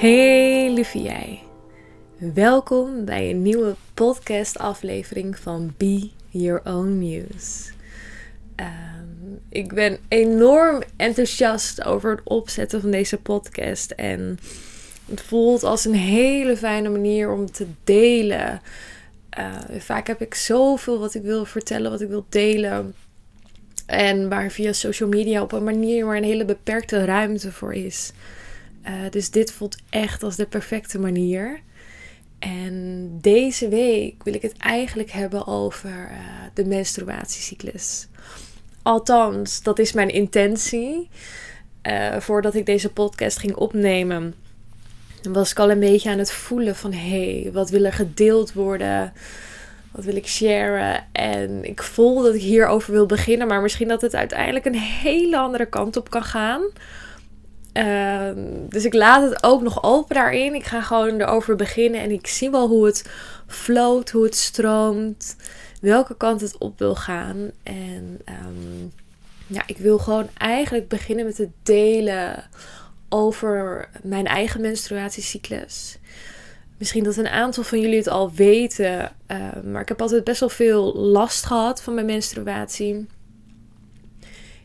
Hey lieve jij. Welkom bij een nieuwe podcast aflevering van Be Your Own Muse. Ehm, ik ben enorm enthousiast over het opzetten van deze podcast en het voelt als een hele fijne manier om te delen. Uh, vaak heb ik zoveel wat ik wil vertellen, wat ik wil delen. En waar via social media op een manier waar een hele beperkte ruimte voor is. Uh, dus dit voelt echt als de perfecte manier. En deze week wil ik het eigenlijk hebben over uh, de menstruatiecyclus. Althans, dat is mijn intentie. Uh, voordat ik deze podcast ging opnemen, was ik al een beetje aan het voelen van hé, hey, wat wil er gedeeld worden? Wat wil ik sharen? En ik voel dat ik hierover wil beginnen, maar misschien dat het uiteindelijk een hele andere kant op kan gaan. Uh, dus ik laat het ook nog open daarin. Ik ga gewoon erover beginnen en ik zie wel hoe het floot, hoe het stroomt, welke kant het op wil gaan. En um, ja, ik wil gewoon eigenlijk beginnen met het delen over mijn eigen menstruatiecyclus. Misschien dat een aantal van jullie het al weten, uh, maar ik heb altijd best wel veel last gehad van mijn menstruatie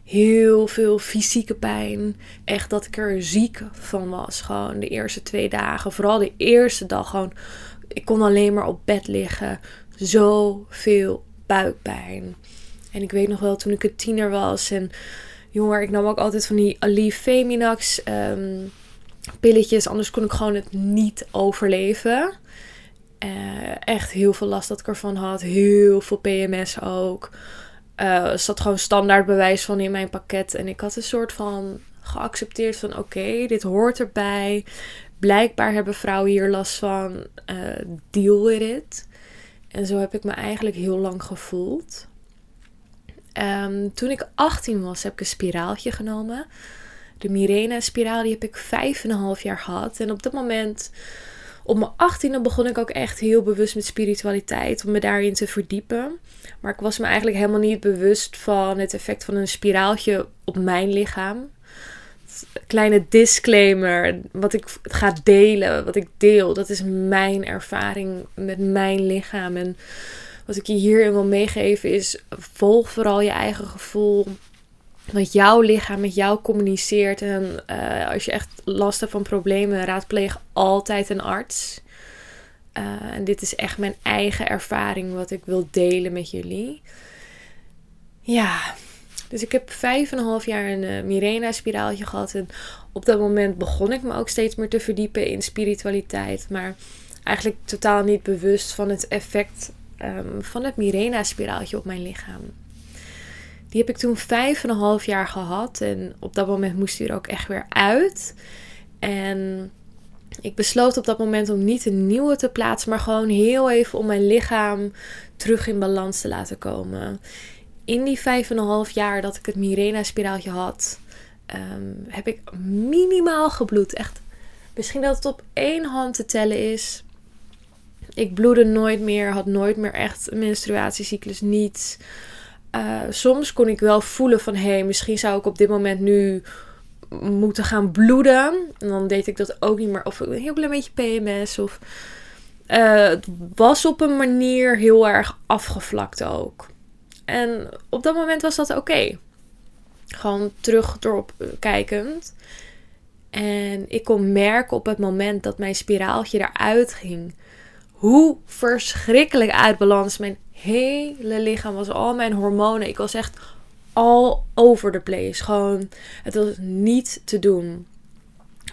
heel veel fysieke pijn. Echt dat ik er ziek van was. Gewoon de eerste twee dagen. Vooral de eerste dag gewoon. Ik kon alleen maar op bed liggen. Zoveel buikpijn. En ik weet nog wel toen ik een tiener was. En jonger, ik nam ook altijd van die Aleve Feminax um, pilletjes. Anders kon ik gewoon het niet overleven. Uh, echt heel veel last dat ik ervan had. Heel veel PMS ook uh, zat gewoon standaard bewijs van in mijn pakket. En ik had een soort van geaccepteerd van oké, dit hoort erbij. Blijkbaar hebben vrouwen hier last van. Uh, deal with it. En zo heb ik me eigenlijk heel lang gevoeld. Um, toen ik 18 was, heb ik een spiraaltje genomen. De Mirena-spiraal, die heb ik 5,5 jaar gehad. En op dat moment op mijn achttiende begon ik ook echt heel bewust met spiritualiteit, om me daarin te verdiepen. Maar ik was me eigenlijk helemaal niet bewust van het effect van een spiraaltje op mijn lichaam. Kleine disclaimer, wat ik ga delen, wat ik deel, dat is mijn ervaring met mijn lichaam. En wat ik je hierin wil meegeven is, volg vooral je eigen gevoel wat jouw lichaam met jou communiceert. En uh, als je echt last hebt van problemen, raadpleeg altijd een arts. Uh, en dit is echt mijn eigen ervaring wat ik wil delen met jullie. Ja, dus ik heb vijf en een half jaar een uh, Mirena-spiraaltje gehad. En op dat moment begon ik me ook steeds meer te verdiepen in spiritualiteit. Maar eigenlijk totaal niet bewust van het effect um, van het Mirena-spiraaltje op mijn lichaam. Die heb ik toen vijf en een half jaar gehad. En op dat moment moest hij er ook echt weer uit. En ik besloot op dat moment om niet een nieuwe te plaatsen, maar gewoon heel even om mijn lichaam terug in balans te laten komen. In die vijf en een half jaar dat ik het Mirena-spiraaltje had, um, heb ik minimaal gebloed. Echt, misschien dat het op één hand te tellen is. Ik bloedde nooit meer, had nooit meer echt een menstruatiecyclus, niets. Uh, soms kon ik wel voelen van hé, hey, misschien zou ik op dit moment nu moeten gaan bloeden. En dan deed ik dat ook niet meer. Of een heel klein beetje PMS. Of uh, het was op een manier heel erg afgevlakt ook. En op dat moment was dat oké. Gewoon terug erop kijkend. En ik kon merken op het moment dat mijn spiraaltje eruit ging. Hoe verschrikkelijk uit balans mijn hele lichaam was. Al mijn hormonen. Ik was echt all over the place. Gewoon, het was niet te doen.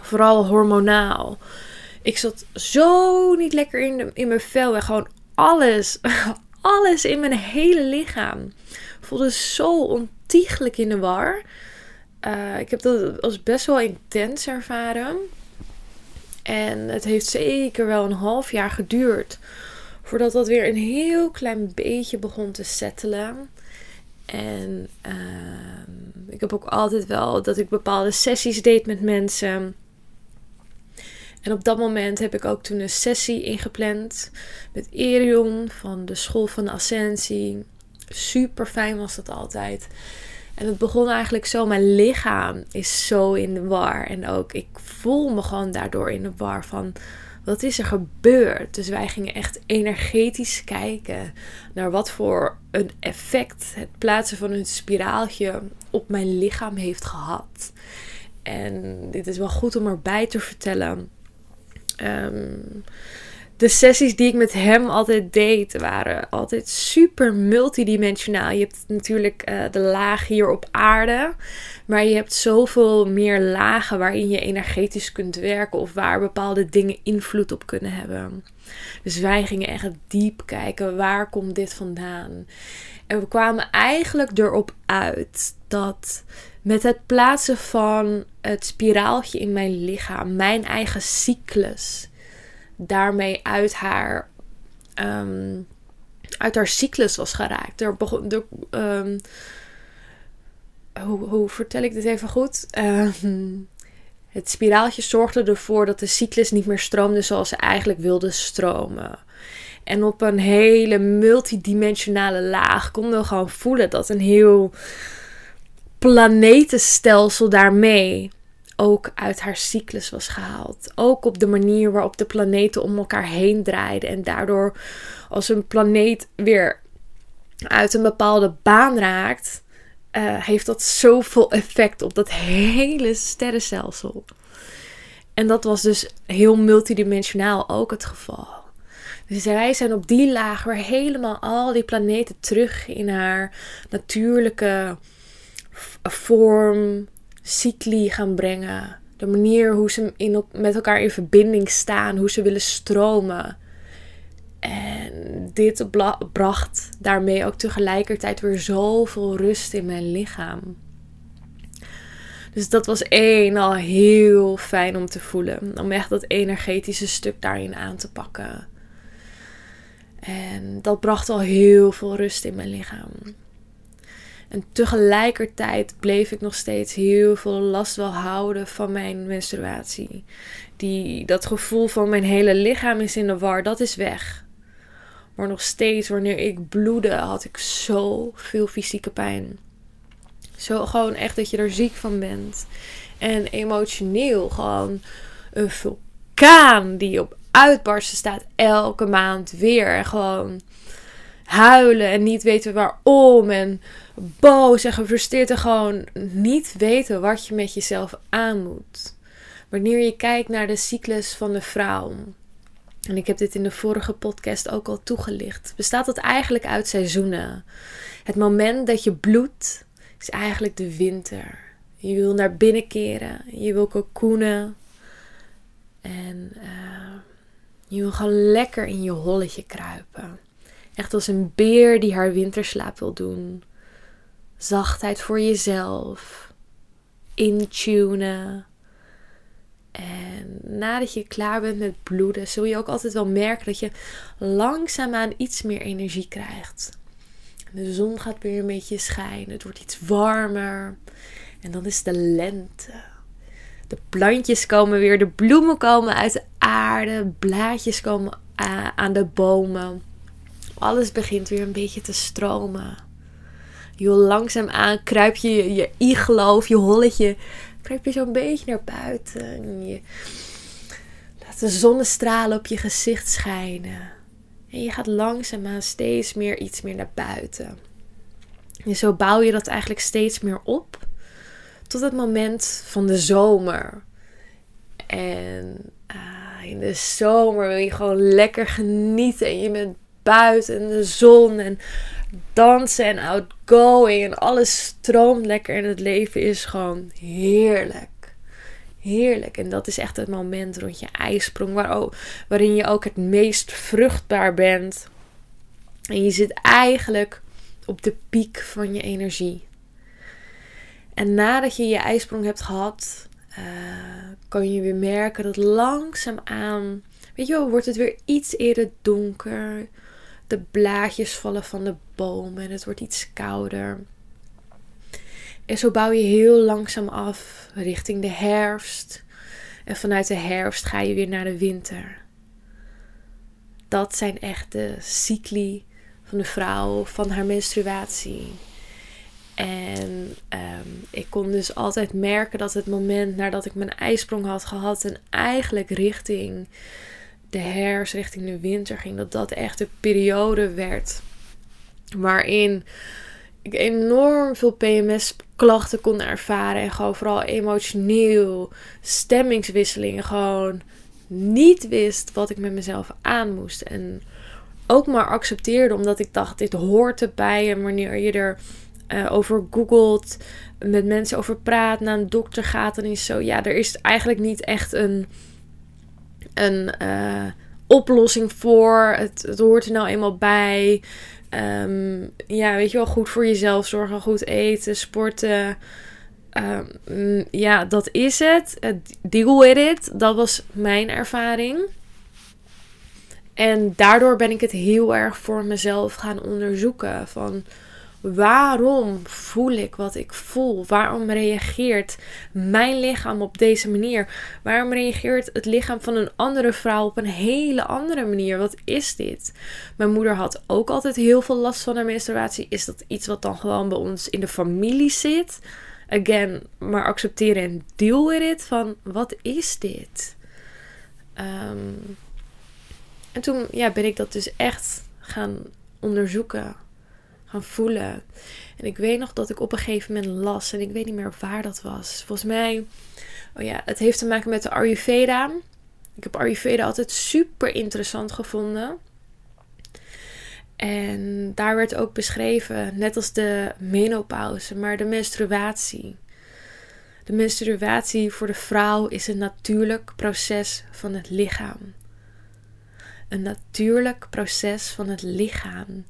Vooral hormonaal. Ik zat zo niet lekker in, de, in mijn vel. En gewoon alles, alles in mijn hele lichaam. voelde zo ontiegelijk in de war. Uh, ik heb dat als best wel intens ervaren. En het heeft zeker wel een half jaar geduurd voordat dat weer een heel klein beetje begon te settelen. En uh, ik heb ook altijd wel dat ik bepaalde sessies deed met mensen. En op dat moment heb ik ook toen een sessie ingepland met Erion van de School van de Ascensie. Super fijn was dat altijd. En het begon eigenlijk zo, mijn lichaam is zo in de war. En ook ik voel me gewoon daardoor in de war van wat is er gebeurd? Dus wij gingen echt energetisch kijken naar wat voor een effect het plaatsen van een spiraaltje op mijn lichaam heeft gehad. En dit is wel goed om erbij te vertellen. Um, de sessies die ik met hem altijd deed, waren altijd super multidimensionaal. Je hebt natuurlijk uh, de laag hier op aarde, maar je hebt zoveel meer lagen waarin je energetisch kunt werken of waar bepaalde dingen invloed op kunnen hebben. Dus wij gingen echt diep kijken, waar komt dit vandaan? En we kwamen eigenlijk erop uit dat met het plaatsen van het spiraaltje in mijn lichaam, mijn eigen cyclus, daarmee uit haar, ehm, uit haar cyclus was geraakt. Er begon, er, um, hoe, hoe, vertel ik dit even goed? Ehm, het spiraaltje zorgde ervoor dat de cyclus niet meer stroomde zoals ze eigenlijk wilde stromen. En op een hele multidimensionale laag konden we gewoon voelen dat een heel planetenstelsel daarmee ook uit haar cyclus was gehaald. Ook op de manier waarop de planeten om elkaar heen draaiden. En daardoor als een planeet weer uit een bepaalde baan raakt, uh, heeft dat zoveel effect op dat hele sterrenstelsel. En dat was dus heel multidimensionaal ook het geval. Dus wij zijn op die laag weer helemaal al die planeten terug in haar natuurlijke vorm, cycli gaan brengen. De manier hoe ze in, met elkaar in verbinding staan, hoe ze willen stromen. En dit bracht daarmee ook tegelijkertijd weer zoveel rust in mijn lichaam. Dus dat was één al heel fijn om te voelen. Om echt dat energetische stuk daarin aan te pakken. En dat bracht al heel veel rust in mijn lichaam. En tegelijkertijd bleef ik nog steeds heel veel last wel houden van mijn menstruatie. Die, dat gevoel van mijn hele lichaam is in de war, dat is weg. Maar nog steeds, wanneer ik bloedde, had ik zoveel fysieke pijn. Zo gewoon echt dat je er ziek van bent. En emotioneel gewoon een vulkaan die op uitbarsten staat elke maand weer. En gewoon huilen en niet weten waarom. En boos en gefrustreerd en gewoon niet weten wat je met jezelf aan moet. Wanneer je kijkt naar de cyclus van de vrouw. En ik heb dit in de vorige podcast ook al toegelicht. Bestaat het eigenlijk uit seizoenen. Het moment dat je bloedt is eigenlijk de winter. Je wil naar binnen keren. Je wil cocoonen. En uh, je wil gewoon lekker in je holletje kruipen. Echt als een beer die haar winterslaap wil doen. Zachtheid voor jezelf. Intunen. En nadat je klaar bent met bloeden, zul je ook altijd wel merken dat je langzaamaan iets meer energie krijgt. De zon gaat weer een beetje schijnen. Het wordt iets warmer. En dan is de lente. De plantjes komen weer. De bloemen komen uit de aarde. Blaadjes komen aan de bomen. Alles begint weer een beetje te stromen. Je langzaam aan kruip je je iglo of je holletje. Kruip je zo'n beetje naar buiten. je laat de zonnestralen op je gezicht schijnen. En je gaat langzaamaan steeds meer iets meer naar buiten. En zo bouw je dat eigenlijk steeds meer op. Tot het moment van de zomer. En ah, in de zomer wil je gewoon lekker genieten. En je bent buiten en de zon en dansen en outgoing en alles stroomt lekker en het leven is gewoon heerlijk. Heerlijk. En dat is echt het moment rond je ijsprong waar, waarin je ook het meest vruchtbaar bent. En je zit eigenlijk op de piek van je energie. En nadat je je ijsprong hebt gehad, uh, kan je weer merken dat langzaamaan, weet je wel, wordt het weer iets eerder donker de blaadjes vallen van de en het wordt iets kouder. En zo bouw je heel langzaam af richting de herfst. En vanuit de herfst ga je weer naar de winter. Dat zijn echt de cycli van de vrouw, van haar menstruatie. En ehm, ik kon dus altijd merken dat het moment nadat ik mijn ijsprong had gehad en eigenlijk richting de herfst, richting de winter ging, dat dat echt een periode werd waarin ik enorm veel PMS-klachten kon ervaren. En gewoon vooral emotioneel, stemmingswisselingen. Gewoon niet wist wat ik met mezelf aan moest. En ook maar accepteerde, omdat ik dacht: dit hoort erbij. En wanneer je er uh, over googelt, met mensen over praat, naar een dokter gaat, dan is zo: ja, er is eigenlijk niet echt een. een uh, oplossing voor. Het, het hoort er nou eenmaal bij. Um, ja, weet je wel, goed voor jezelf zorgen, goed eten, sporten. Um, ja, dat is het. Deal with it. Dat was mijn ervaring. En daardoor ben ik het heel erg voor mezelf gaan onderzoeken. Van Waarom voel ik wat ik voel? Waarom reageert mijn lichaam op deze manier? Waarom reageert het lichaam van een andere vrouw op een hele andere manier? Wat is dit? Mijn moeder had ook altijd heel veel last van haar menstruatie. Is dat iets wat dan gewoon bij ons in de familie zit? Again, maar accepteren en deal with it. Van wat is dit? Ehm, en toen ja, ben ik dat dus echt gaan onderzoeken gaan voelen. En ik weet nog dat ik op een gegeven moment las en ik weet niet meer waar dat was. Volgens mij, oh ja, het heeft te maken met de Ayurveda. Ik heb Ayurveda altijd super interessant gevonden. En daar werd ook beschreven, net als de menopauze, maar de menstruatie. De menstruatie voor de vrouw is een natuurlijk proces van het lichaam. Een natuurlijk proces van het lichaam.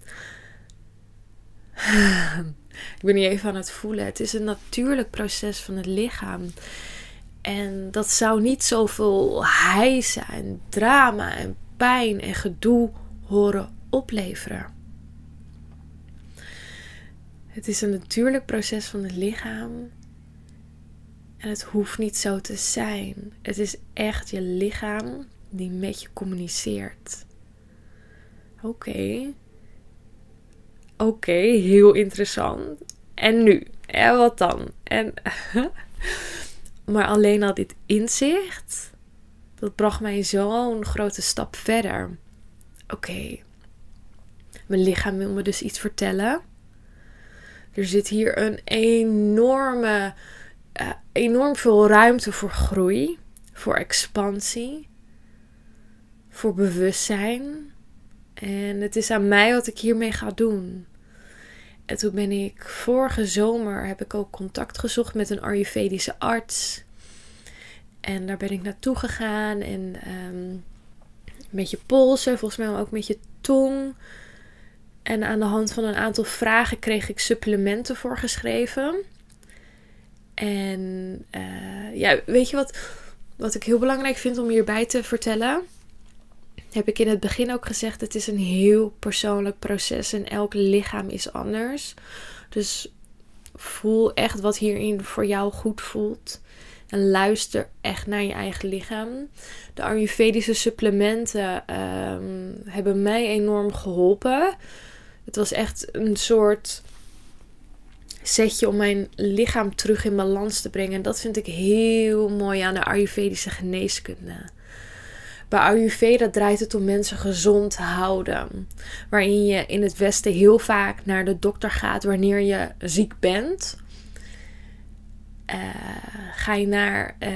ik ben niet even aan het voelen. Het is een natuurlijk proces van het lichaam. En dat zou niet zoveel hijsen en drama en pijn en gedoe horen opleveren. Het is een natuurlijk proces van het lichaam. En het hoeft niet zo te zijn. Het is echt je lichaam die met je communiceert. Oké, Oké, heel interessant. En nu? En wat dan? En, maar alleen al dit inzicht, dat bracht mij zo'n grote stap verder. Oké, mijn lichaam wil me dus iets vertellen. Er zit hier een enorme, uh, enorm veel ruimte voor groei, voor expansie, voor bewustzijn. En het is aan mij wat ik hiermee ga doen. En toen ben ik vorige zomer heb ik ook contact gezocht met een Ayurvedische arts. En daar ben ik naartoe gegaan en um, met je polsen, volgens mij ook met je tong. En aan de hand van een aantal vragen kreeg ik supplementen voorgeschreven. En uh, ja, weet je wat, wat ik heel belangrijk vind om hierbij te vertellen? Heb ik in het begin ook gezegd, het is een heel persoonlijk proces en elk lichaam is anders. Dus voel echt wat hierin voor jou goed voelt. En luister echt naar je eigen lichaam. De Ayurvedische supplementen ehm, hebben mij enorm geholpen. Het was echt een soort setje om mijn lichaam terug in balans te brengen. En dat vind ik heel mooi aan de Ayurvedische geneeskunde. Bij Ayurveda draait het om mensen gezond houden. Waarin je in het Westen heel vaak naar de dokter gaat wanneer je ziek bent. Uh, ga je naar uh,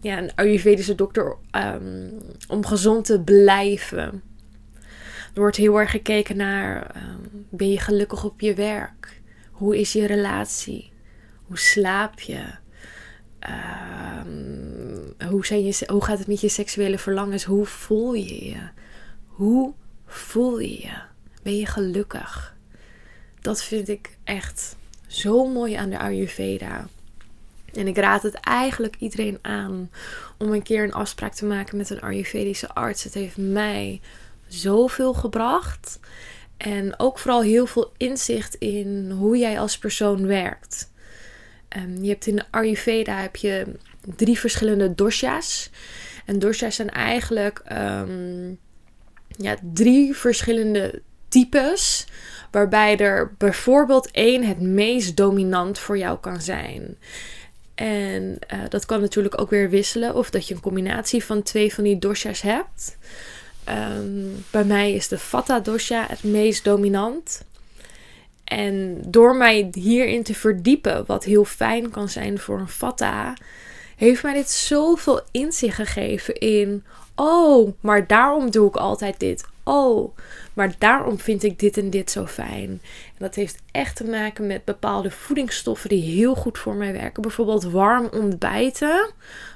ja, een Ayurvedische dokter um, om gezond te blijven. Er wordt heel erg gekeken naar: um, ben je gelukkig op je werk? Hoe is je relatie? Hoe slaap je? Uh, hoe, zijn je, hoe gaat het met je seksuele verlangens? Hoe voel je je? Hoe voel je je? Ben je gelukkig? Dat vind ik echt zo mooi aan de Ayurveda. En ik raad het eigenlijk iedereen aan om een keer een afspraak te maken met een Ayurvedische arts. Het heeft mij zoveel gebracht. En ook vooral heel veel inzicht in hoe jij als persoon werkt. Um, je hebt in de Ayurveda heb je drie verschillende dosha's. En dosha's zijn eigenlijk um, ja, drie verschillende types Waarbij er bijvoorbeeld één het meest dominant voor jou kan zijn. En uh, dat kan natuurlijk ook weer wisselen. Of dat je een combinatie van twee van die dosha's hebt. Um, bij mij is de Vata dosha het meest dominant. En door mij hierin te verdiepen, wat heel fijn kan zijn voor een Vata, heeft mij dit zoveel inzicht gegeven in. Oh, maar daarom doe ik altijd dit. Oh, maar daarom vind ik dit en dit zo fijn. En dat heeft echt te maken met bepaalde voedingsstoffen die heel goed voor mij werken. Bijvoorbeeld warm ontbijten.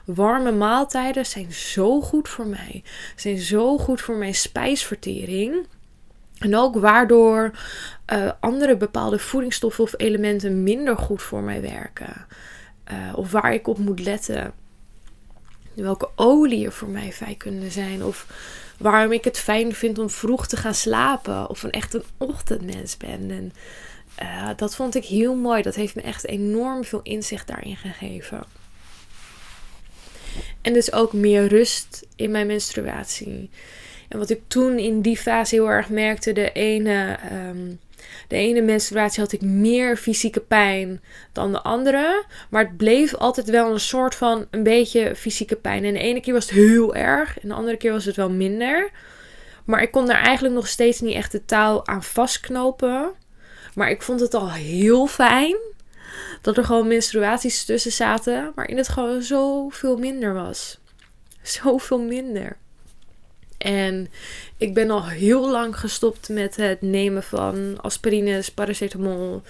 Warme maaltijden zijn zo goed voor mij. Zijn zo goed voor mijn spijsvertering. En ook waardoor uh, andere bepaalde voedingsstoffen of elementen minder goed voor mij werken. Uh, of waar ik op moet letten. Welke oliën voor mij fijn kunnen zijn. Of waarom ik het fijn vind om vroeg te gaan slapen. Of een echt een ochtendmens ben. En uh, dat vond ik heel mooi. Dat heeft me echt enorm veel inzicht daarin gegeven. En dus ook meer rust in mijn menstruatie. En wat ik toen in die fase heel erg merkte, de ene, um, de ene menstruatie had ik meer fysieke pijn dan de andere. Maar het bleef altijd wel een soort van een beetje fysieke pijn. En de ene keer was het heel erg en de andere keer was het wel minder. Maar ik kon daar eigenlijk nog steeds niet echt de touw aan vastknopen. Maar ik vond het al heel fijn dat er gewoon menstruaties tussen zaten, waarin het gewoon zoveel minder was. Zoveel minder. En ik ben al heel lang gestopt met het nemen van aspirines, paracetamol,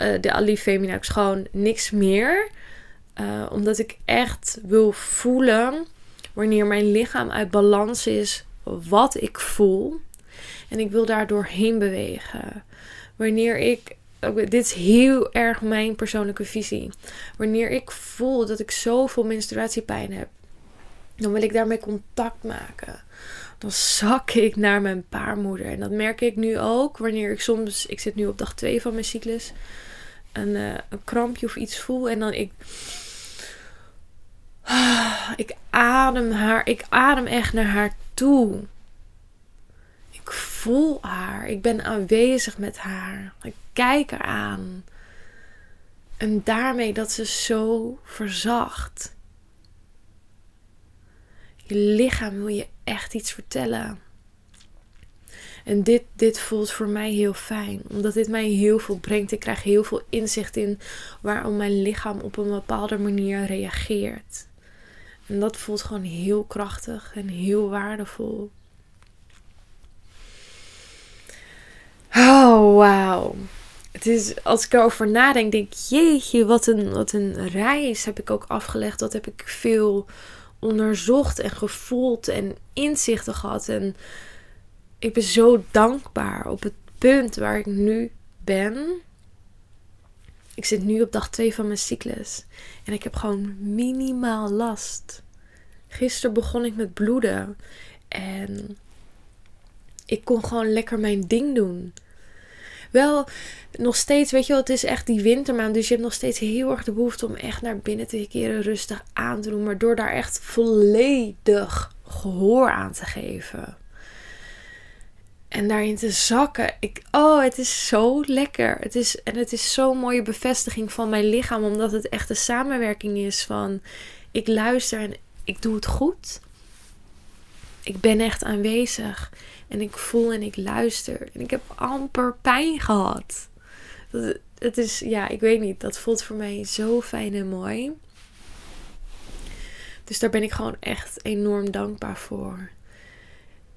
uh, de alifeminax, gewoon niks meer. Uh, omdat ik echt wil voelen wanneer mijn lichaam uit balans is, wat ik voel. En ik wil daar doorheen bewegen. Wanneer ik dit is heel erg mijn persoonlijke visie. Wanneer ik voel dat ik zoveel menstruatiepijn heb, dan wil ik daarmee contact maken. Dan zak ik naar mijn paarmoeder. En dat merk ik nu ook wanneer ik soms, ik zit nu op dag 2 van mijn cyclus, een, uh, een krampje of iets voel. En dan ik. Ik adem haar, ik adem echt naar haar toe. Ik voel haar. Ik ben aanwezig met haar. Ik kijk haar aan. En daarmee dat ze zo verzacht. Je lichaam wil je echt iets vertellen. En dit, dit voelt voor mij heel fijn, omdat dit mij heel veel brengt. Ik krijg heel veel inzicht in waarom mijn lichaam op een bepaalde manier reageert. En dat voelt gewoon heel krachtig en heel waardevol. Oh, wauw. Het is, als ik erover nadenk, denk ik, jeetje, wat een, wat een reis heb ik ook afgelegd. Wat heb ik veel onderzocht en gevoeld en inzichten gehad. En ik ben zo dankbaar op het punt waar ik nu ben. Ik zit nu op dag 2 van mijn cyclus. En ik heb gewoon minimaal last. Gisteren begon ik met bloeden. En ik kon gewoon lekker mijn ding doen wel nog steeds, weet je wel, het is echt die wintermaand. Dus je hebt nog steeds heel erg de behoefte om echt naar binnen te keren, rustig aan te doen. Maar door daar echt volledig gehoor aan te geven. En daarin te zakken. Ik, oh, het is zo lekker. Het is, en het is zo'n mooie bevestiging van mijn lichaam. Omdat het echt een samenwerking is van... Ik luister en ik doe het goed. Ik ben echt aanwezig. En ik voel en ik luister. En ik heb amper pijn gehad. Dat, het is, ja, ik weet niet. Dat voelt voor mij zo fijn en mooi. Dus daar ben ik gewoon echt enorm dankbaar voor.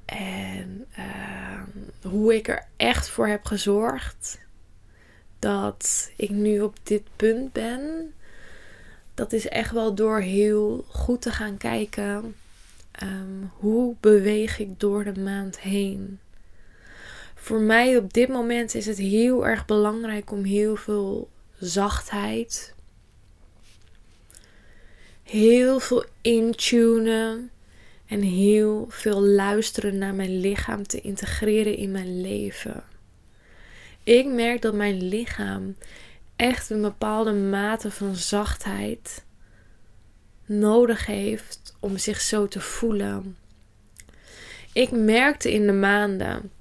En uh, hoe ik er echt voor heb gezorgd dat ik nu op dit punt ben. Dat is echt wel door heel goed te gaan kijken Um, hoe beweeg ik door de maand heen? Voor mij op dit moment is het heel erg belangrijk om heel veel zachtheid, heel veel intunen en heel veel luisteren naar mijn lichaam te integreren in mijn leven. Ik merk dat mijn lichaam echt een bepaalde mate van zachtheid nodig heeft om zich zo te voelen. Ik merkte in de maanden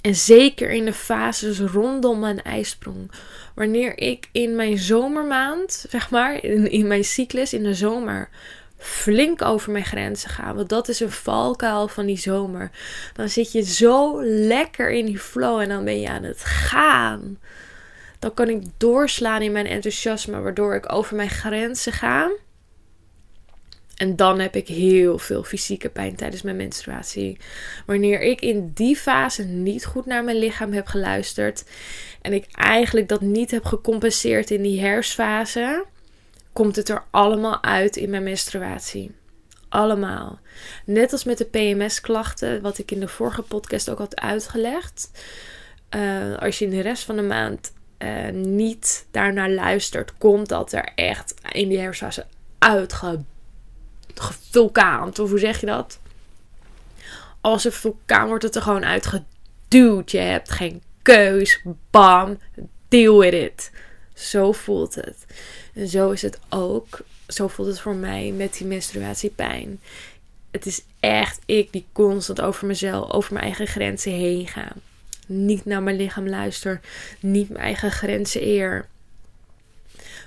En zeker in de fases rondom mijn ijsprong. Wanneer ik in mijn zomermaand, zeg maar, in, in mijn cyclus in de zomer, flink over mijn grenzen ga. Want dat is een valkuil van die zomer. Dan zit je zo lekker in die flow en dan ben je aan het gaan. Dan kan ik doorslaan in mijn enthousiasme, waardoor ik over mijn grenzen ga. En dan heb ik heel veel fysieke pijn tijdens mijn menstruatie. Wanneer ik in die fase niet goed naar mijn lichaam heb geluisterd en ik eigenlijk dat niet heb gecompenseerd in die herfstfase, komt het er allemaal uit in mijn menstruatie. Allemaal. Net als met de PMS-klachten, wat ik in de vorige podcast ook had uitgelegd. Uh, als je in de rest van de maand uh, niet daarnaar luistert, komt dat er echt in die herfstfase uitgebouwd gevulkaand. Of hoe zeg je dat? Als een vulkaan wordt het er gewoon uitgeduwd. Je hebt geen keus. Bam. Deal with it. Zo voelt het. En zo is het ook. Zo voelt het voor mij met die menstruatiepijn. Het is echt ik die constant over mezelf, over mijn eigen grenzen heen ga. Niet naar mijn lichaam luister. Niet mijn eigen grenzen eer.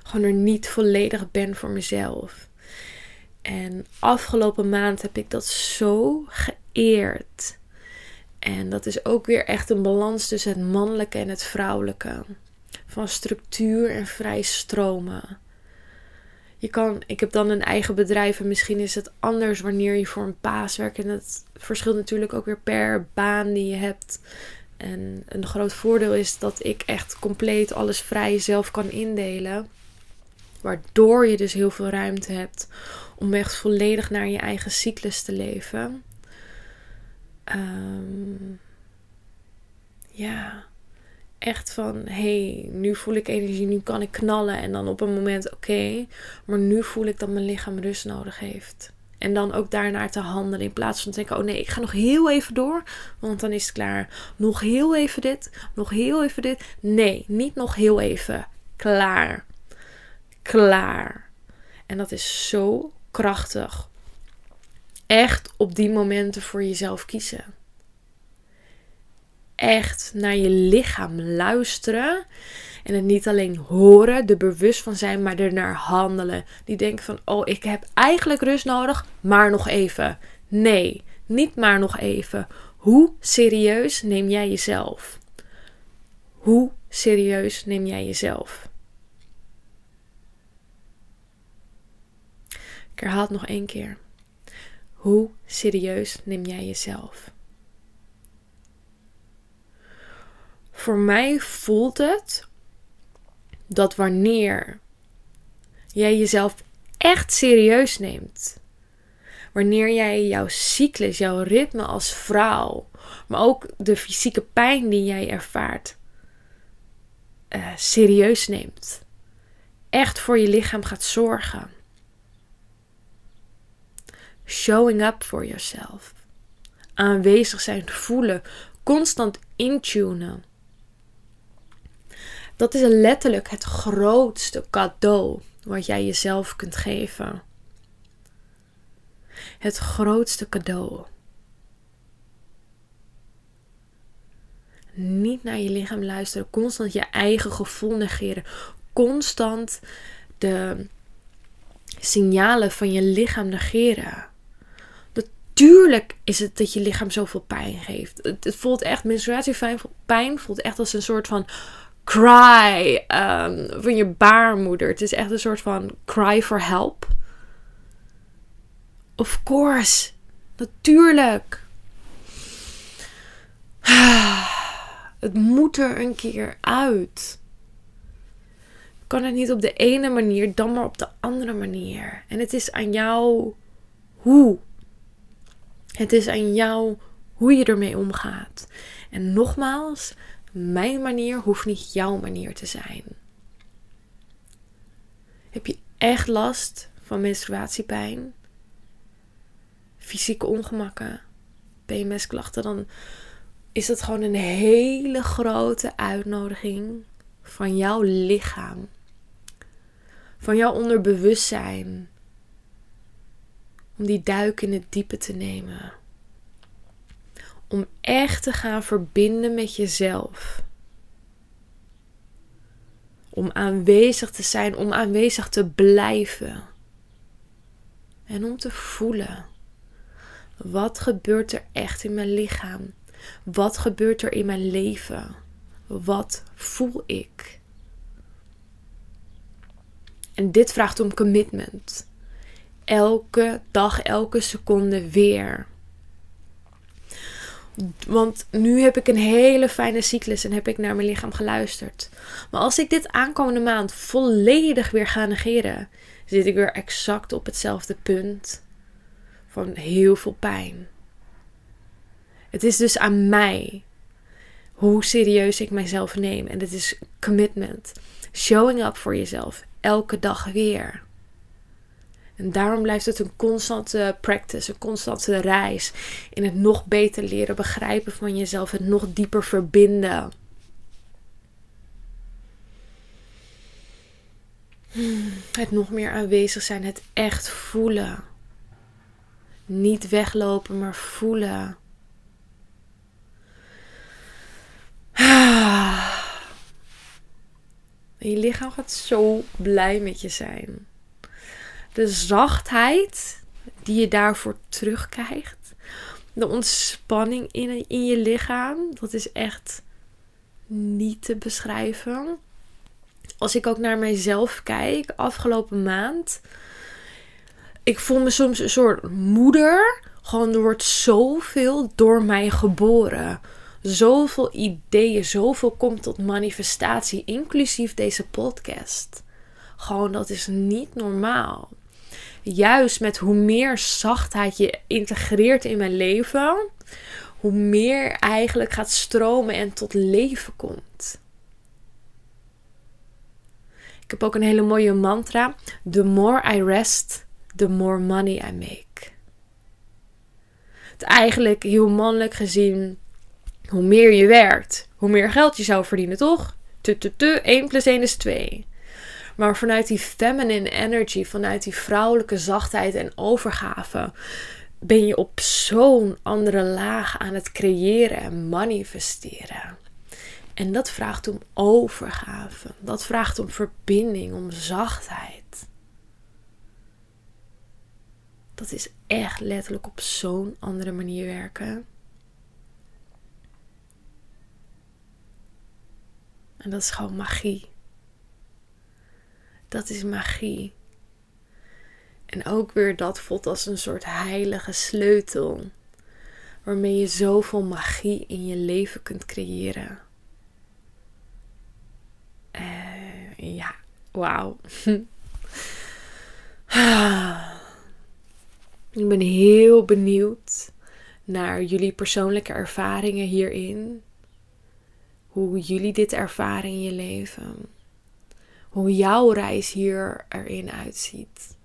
Gewoon er niet volledig ben voor mezelf. En afgelopen maand heb ik dat zo geëerd. En dat is ook weer echt een balans tussen het mannelijke en het vrouwelijke. Van structuur en vrij stromen. Je kan, ik heb dan een eigen bedrijf en misschien is het anders wanneer je voor een paas werkt. En het verschilt natuurlijk ook weer per baan die je hebt. En een groot voordeel is dat ik echt compleet alles vrij zelf kan indelen. Waardoor je dus heel veel ruimte hebt om echt volledig naar je eigen cyclus te leven. Ehm, ja, echt van hey, nu voel ik energie, nu kan ik knallen. En dan op een moment oké, maar nu voel ik dat mijn lichaam rust nodig heeft. En dan ook daarnaar te handelen. In plaats van te denken: oh nee, ik ga nog heel even door. Want dan is het klaar. Nog heel even dit. Nog heel even dit. Nee, niet nog heel even. Klaar. Klaar. En dat is zo krachtig. Echt op die momenten voor jezelf kiezen. Echt naar je lichaam luisteren. En het niet alleen horen, er bewust van zijn, maar ernaar handelen. Die denken van, oh, ik heb eigenlijk rust nodig, maar nog even. Nee, niet maar nog even. Hoe serieus neem jij jezelf? Hoe serieus neem jij jezelf? Ik herhaal het nog één keer. Hoe serieus neem jij jezelf? Voor mij voelt het dat wanneer jij jezelf echt serieus neemt, wanneer jij jouw cyclus, jouw ritme als vrouw, maar ook de fysieke pijn die jij ervaart, uh, serieus neemt, echt voor je lichaam gaat zorgen showing up for yourself. Aanwezig zijn, voelen, constant intunen. Dat is letterlijk het grootste cadeau wat jij jezelf kunt geven. Het grootste cadeau. Niet naar je lichaam luisteren, constant je eigen gevoel negeren, constant de signalen van je lichaam negeren. Tuurlijk is het dat je lichaam zoveel pijn geeft. Het, voelt echt, menstruatiepijn voelt echt als een soort van cry um, van je baarmoeder. Het is echt een soort van cry for help. Of course. Natuurlijk. Het moet er een keer uit. Kan het niet op de ene manier, dan maar op de andere manier. En het is aan jou hoe het is aan jou hoe je ermee omgaat. En nogmaals, mijn manier hoeft niet jouw manier te zijn. Heb je echt last van menstruatiepijn, fysieke ongemakken, PMS-klachten, dan is het gewoon een hele grote uitnodiging van jouw lichaam, van jouw onderbewustzijn om die duik in het diepe te nemen. Om echt te gaan verbinden met jezelf. Om aanwezig te zijn, om aanwezig te blijven. En om te voelen. Wat gebeurt er echt in mijn lichaam? Wat gebeurt er in mijn leven? Wat voel ik? En dit vraagt om commitment. Elke dag, elke seconde weer. Want nu heb ik een hele fijne cyclus en heb ik naar mijn lichaam geluisterd. Maar als ik dit aankomende maand volledig weer ga negeren, zit ik weer exact op hetzelfde punt van heel veel pijn. Het is dus aan mij hoe serieus ik mijzelf neem. En het is commitment. Showing up voor jezelf. Elke dag weer. En daarom blijft het een constante practice, een constante reis in het nog beter leren begrijpen van jezelf, het nog dieper verbinden. Het nog meer aanwezig zijn, het echt voelen. Niet weglopen, maar voelen. je lichaam gaat zo blij met je zijn. De zachtheid die je daarvoor terugkrijgt. De ontspanning in, in je lichaam. Dat is echt niet te beschrijven. Als ik ook naar mijzelf kijk, afgelopen maand. Ik voel me soms een soort moeder. Gewoon er wordt zoveel door mij geboren zoveel ideeën, zoveel komt tot manifestatie, inclusief deze podcast. Gewoon, dat is niet normaal. Juist met hoe meer zachtheid je integreert in mijn leven, hoe meer eigenlijk gaat stromen en tot leven komt. Ik heb ook een hele mooie mantra. The more I rest, the more money I make. Het eigenlijk heel mannelijk gezien hoe meer je werkt, hoe meer geld je zou verdienen, toch? Tu, tu, 1 plus 1 is 2. Maar vanuit die feminine energy, vanuit die vrouwelijke zachtheid en overgave, ben je op zo'n andere laag aan het creëren en manifesteren. En dat vraagt om overgave. Dat vraagt om verbinding, om zachtheid. Dat is echt letterlijk op zo'n andere manier werken. En dat is gewoon magie. Dat is magie. En ook weer dat voelt als een soort heilige sleutel. Waarmee je zoveel magie in je leven kunt creëren. Uh, ja, wauw. Ik ben heel benieuwd naar jullie persoonlijke ervaringen hierin hoe jullie dit ervaren in je leven. Hoe jouw reis hier erin uitziet.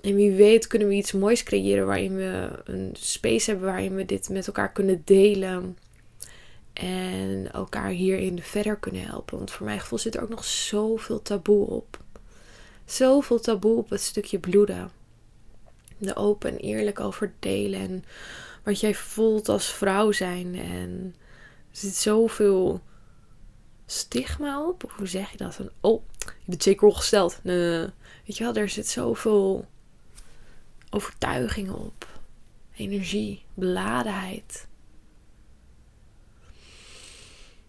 En wie weet kunnen we iets moois creëren waarin we een space hebben waarin we dit met elkaar kunnen delen. En elkaar hierin verder kunnen helpen. Want voor mijn gevoel zit er ook nog zoveel taboe op. Zoveel taboe op het stukje bloeden. De open en eerlijk over delen. En wat jij voelt als vrouw zijn. En er zit zoveel stigma op. Hoe zeg je dat? Van, oh, je bent zeker ongesteld. Weet je wel, er zit zoveel overtuiging op. Energie, beladenheid.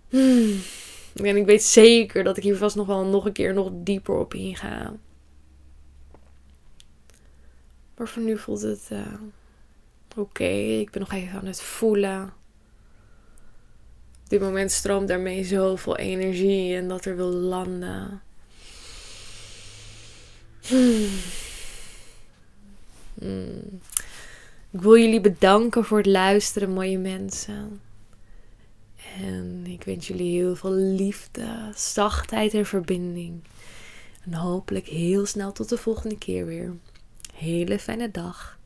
Hmm. En ik weet zeker dat ik hier vast nog wel nog een keer nog dieper op inga. Maar voor nu voelt het uh, oké. Ik ben nog even aan het voelen. Op dit moment stroomt daarmee zoveel energie en dat er wil landen. Hmm. Hmm. Ik wil jullie bedanken voor het luisteren, mooie mensen. En ik wens jullie heel veel liefde, zachtheid en verbinding. En hopelijk heel snel tot de volgende keer weer. Hele fijne dag.